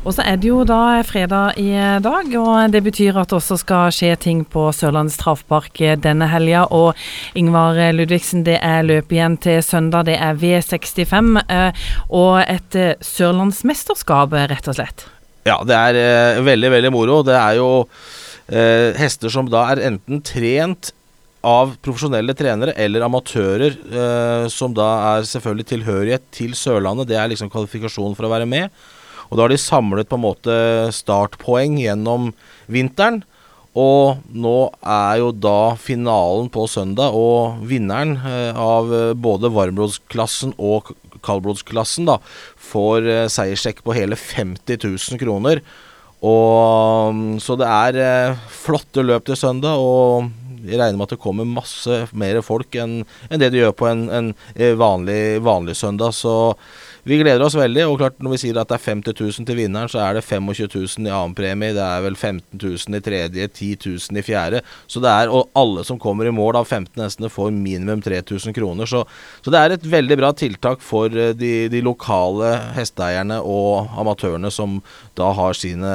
Og så er det jo da fredag i dag, og det betyr at det også skal skje ting på Sørlandets travpark denne helga. Og Ingvar Ludvigsen, det er løp igjen til søndag. Det er V65 eh, og et eh, sørlandsmesterskap, rett og slett. Ja, det er eh, veldig, veldig moro. Det er jo hester som da er enten trent av profesjonelle trenere eller amatører, eh, som da er selvfølgelig tilhørighet til Sørlandet. Det er liksom kvalifikasjonen for å være med. Og da har de samlet på en måte startpoeng gjennom vinteren. Og nå er jo da finalen på søndag, og vinneren eh, av eh, både varmblodsklassen og kaldblodsklassen da, får eh, seierssjekk på hele 50 000 kroner. Og, mm, så det er flotte løp til søndag, og jeg regner med at det kommer masse mer folk enn en det det gjør på en, en eh, vanlig, vanlig søndag. Så vi gleder oss veldig. Og klart når vi sier at det er 50 000 til vinneren, så er det 25 000 i annen premie. Det er vel 15 000 i tredje, 10 000 i fjerde. Så det er, Og alle som kommer i mål av 15 hestene, får minimum 3000 kroner. Så, så, det er et veldig bra tiltak for eh, de, de lokale hesteeierne og amatørene som da har sine,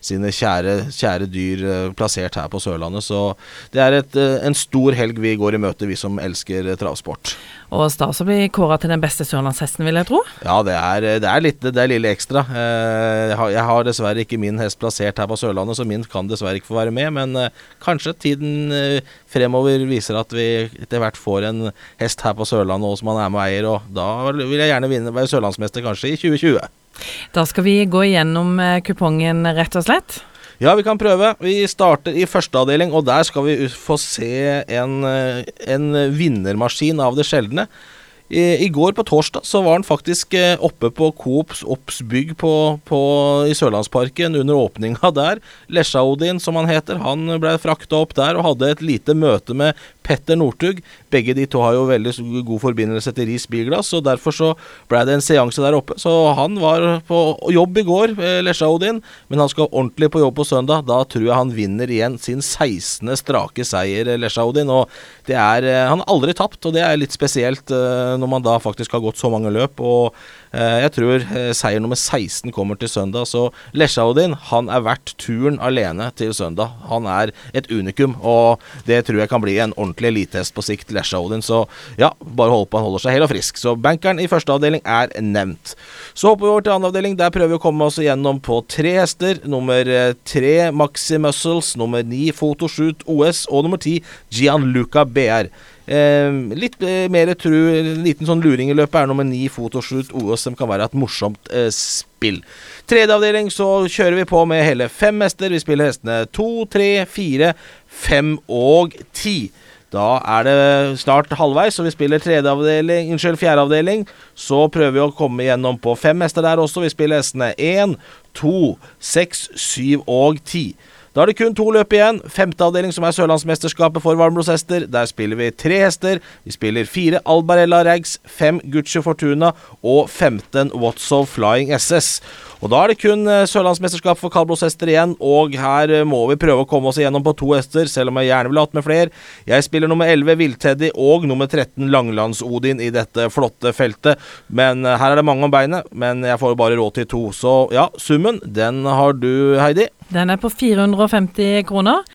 sine kjære, kjære, dyr eh, plassert her på Sørlandet. Så det er et, eh, en stor helg vi går i møte, vi som elsker travsport. Og stas å bli kåra til den beste sørlandshesten, vil jeg tro. Ja, det er, det er litt det er lille ekstra. Eh, jeg har, jeg har, dessverre ikke min hest plassert her på Sørlandet, så min kan dessverre ikke få være med. Men eh, kanskje tiden eh, fremover viser at vi etter hvert får en hest her på Sørlandet også, som han er med og eier. Og da vil jeg gjerne vinne, være sørlandsmester kanskje i 2020. Da skal vi gå igjennom kupongen, rett og slett. Ja, vi kan prøve. Vi starter i første avdeling, og der skal vi få se en, en vinnermaskin av det sjeldne. I, I, går på torsdag så var han faktisk eh, oppe på Coops Obs bygg på, på, i Sørlandsparken under åpninga der. Lesja-Odin, som han heter, han ble frakta opp der og hadde et lite møte med Petter Northug. Begge de to har jo veldig god forbindelse til Riis Bilglass, og derfor så ble det en seanse der oppe. Så han var på jobb i går, eh, Lesja-Odin, men han skal ordentlig på jobb på søndag. Da tror jeg han vinner igjen sin 16. strake seier, Lesja-Odin. Og det er eh, Han har aldri tapt, og det er litt spesielt når man da faktisk har gått så mange løp. Og eh, jeg tror eh, seier nummer 16 kommer til søndag. Så Lesjaudin han er verdt turen alene til søndag. Han er et unikum, og det tror jeg kan bli en ordentlig elitehest på sikt, Lesjaudin. Så ja, bare hold på han holder seg hel og frisk. Så bankeren i første avdeling er nevnt. Så hopper vi over til andre avdeling. Der prøver vi å komme oss igjennom på tre hester. Nummer eh, tre Maxi Muscles, nummer ni Photoshoot OS og nummer ti Gianluca BR. Eh, litt eh, mer tru, en liten sånn luring i løpet er nummer ni Photoshoot OS, som kan være et morsomt eh, spill. Tredje avdeling så kjører vi på med hele fem hester. Vi spiller hestene to, tre, fire, fem og ti. Da er det snart halvveis, så vi spiller tredje avdeling, unnskyld, fjerde avdeling. Så prøver vi å komme gjennom på fem hester der også. Vi spiller hestene én, to, seks, syv og ti. Da er det kun to løp igjen. Femte avdeling, som er Sørlandsmesterskapet for varmblodshester. Der spiller vi tre hester. Vi spiller fire Albarella Rags, fem Gucci Fortuna og 15 Watsow Flying SS. Og Da er det kun eh, Sørlandsmesterskap for kaldblodshester igjen, og her eh, må vi prøve å komme oss igjennom på to hester, selv om jeg gjerne ville hatt med flere. Jeg spiller nummer 11 Villteddy og nummer 13 Langlands-Odin i dette flotte feltet. Men eh, her er det mange om beinet, men jeg får bare råd til to. Så ja, summen, den har du, Heidi. Den er på 450 kroner.